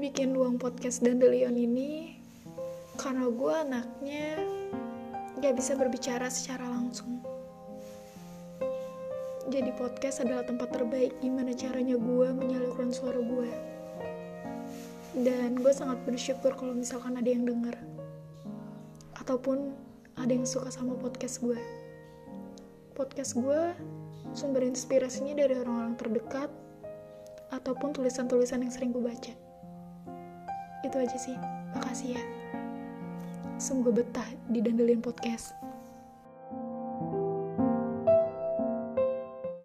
bikin uang podcast Dandelion ini karena gue anaknya gak bisa berbicara secara langsung. Jadi podcast adalah tempat terbaik gimana caranya gue menyalurkan suara gue. Dan gue sangat bersyukur kalau misalkan ada yang denger. Ataupun ada yang suka sama podcast gue. Podcast gue sumber inspirasinya dari orang-orang terdekat ataupun tulisan-tulisan yang sering gue baca. Itu aja sih. Makasih ya. Semoga betah di Dandelin Podcast.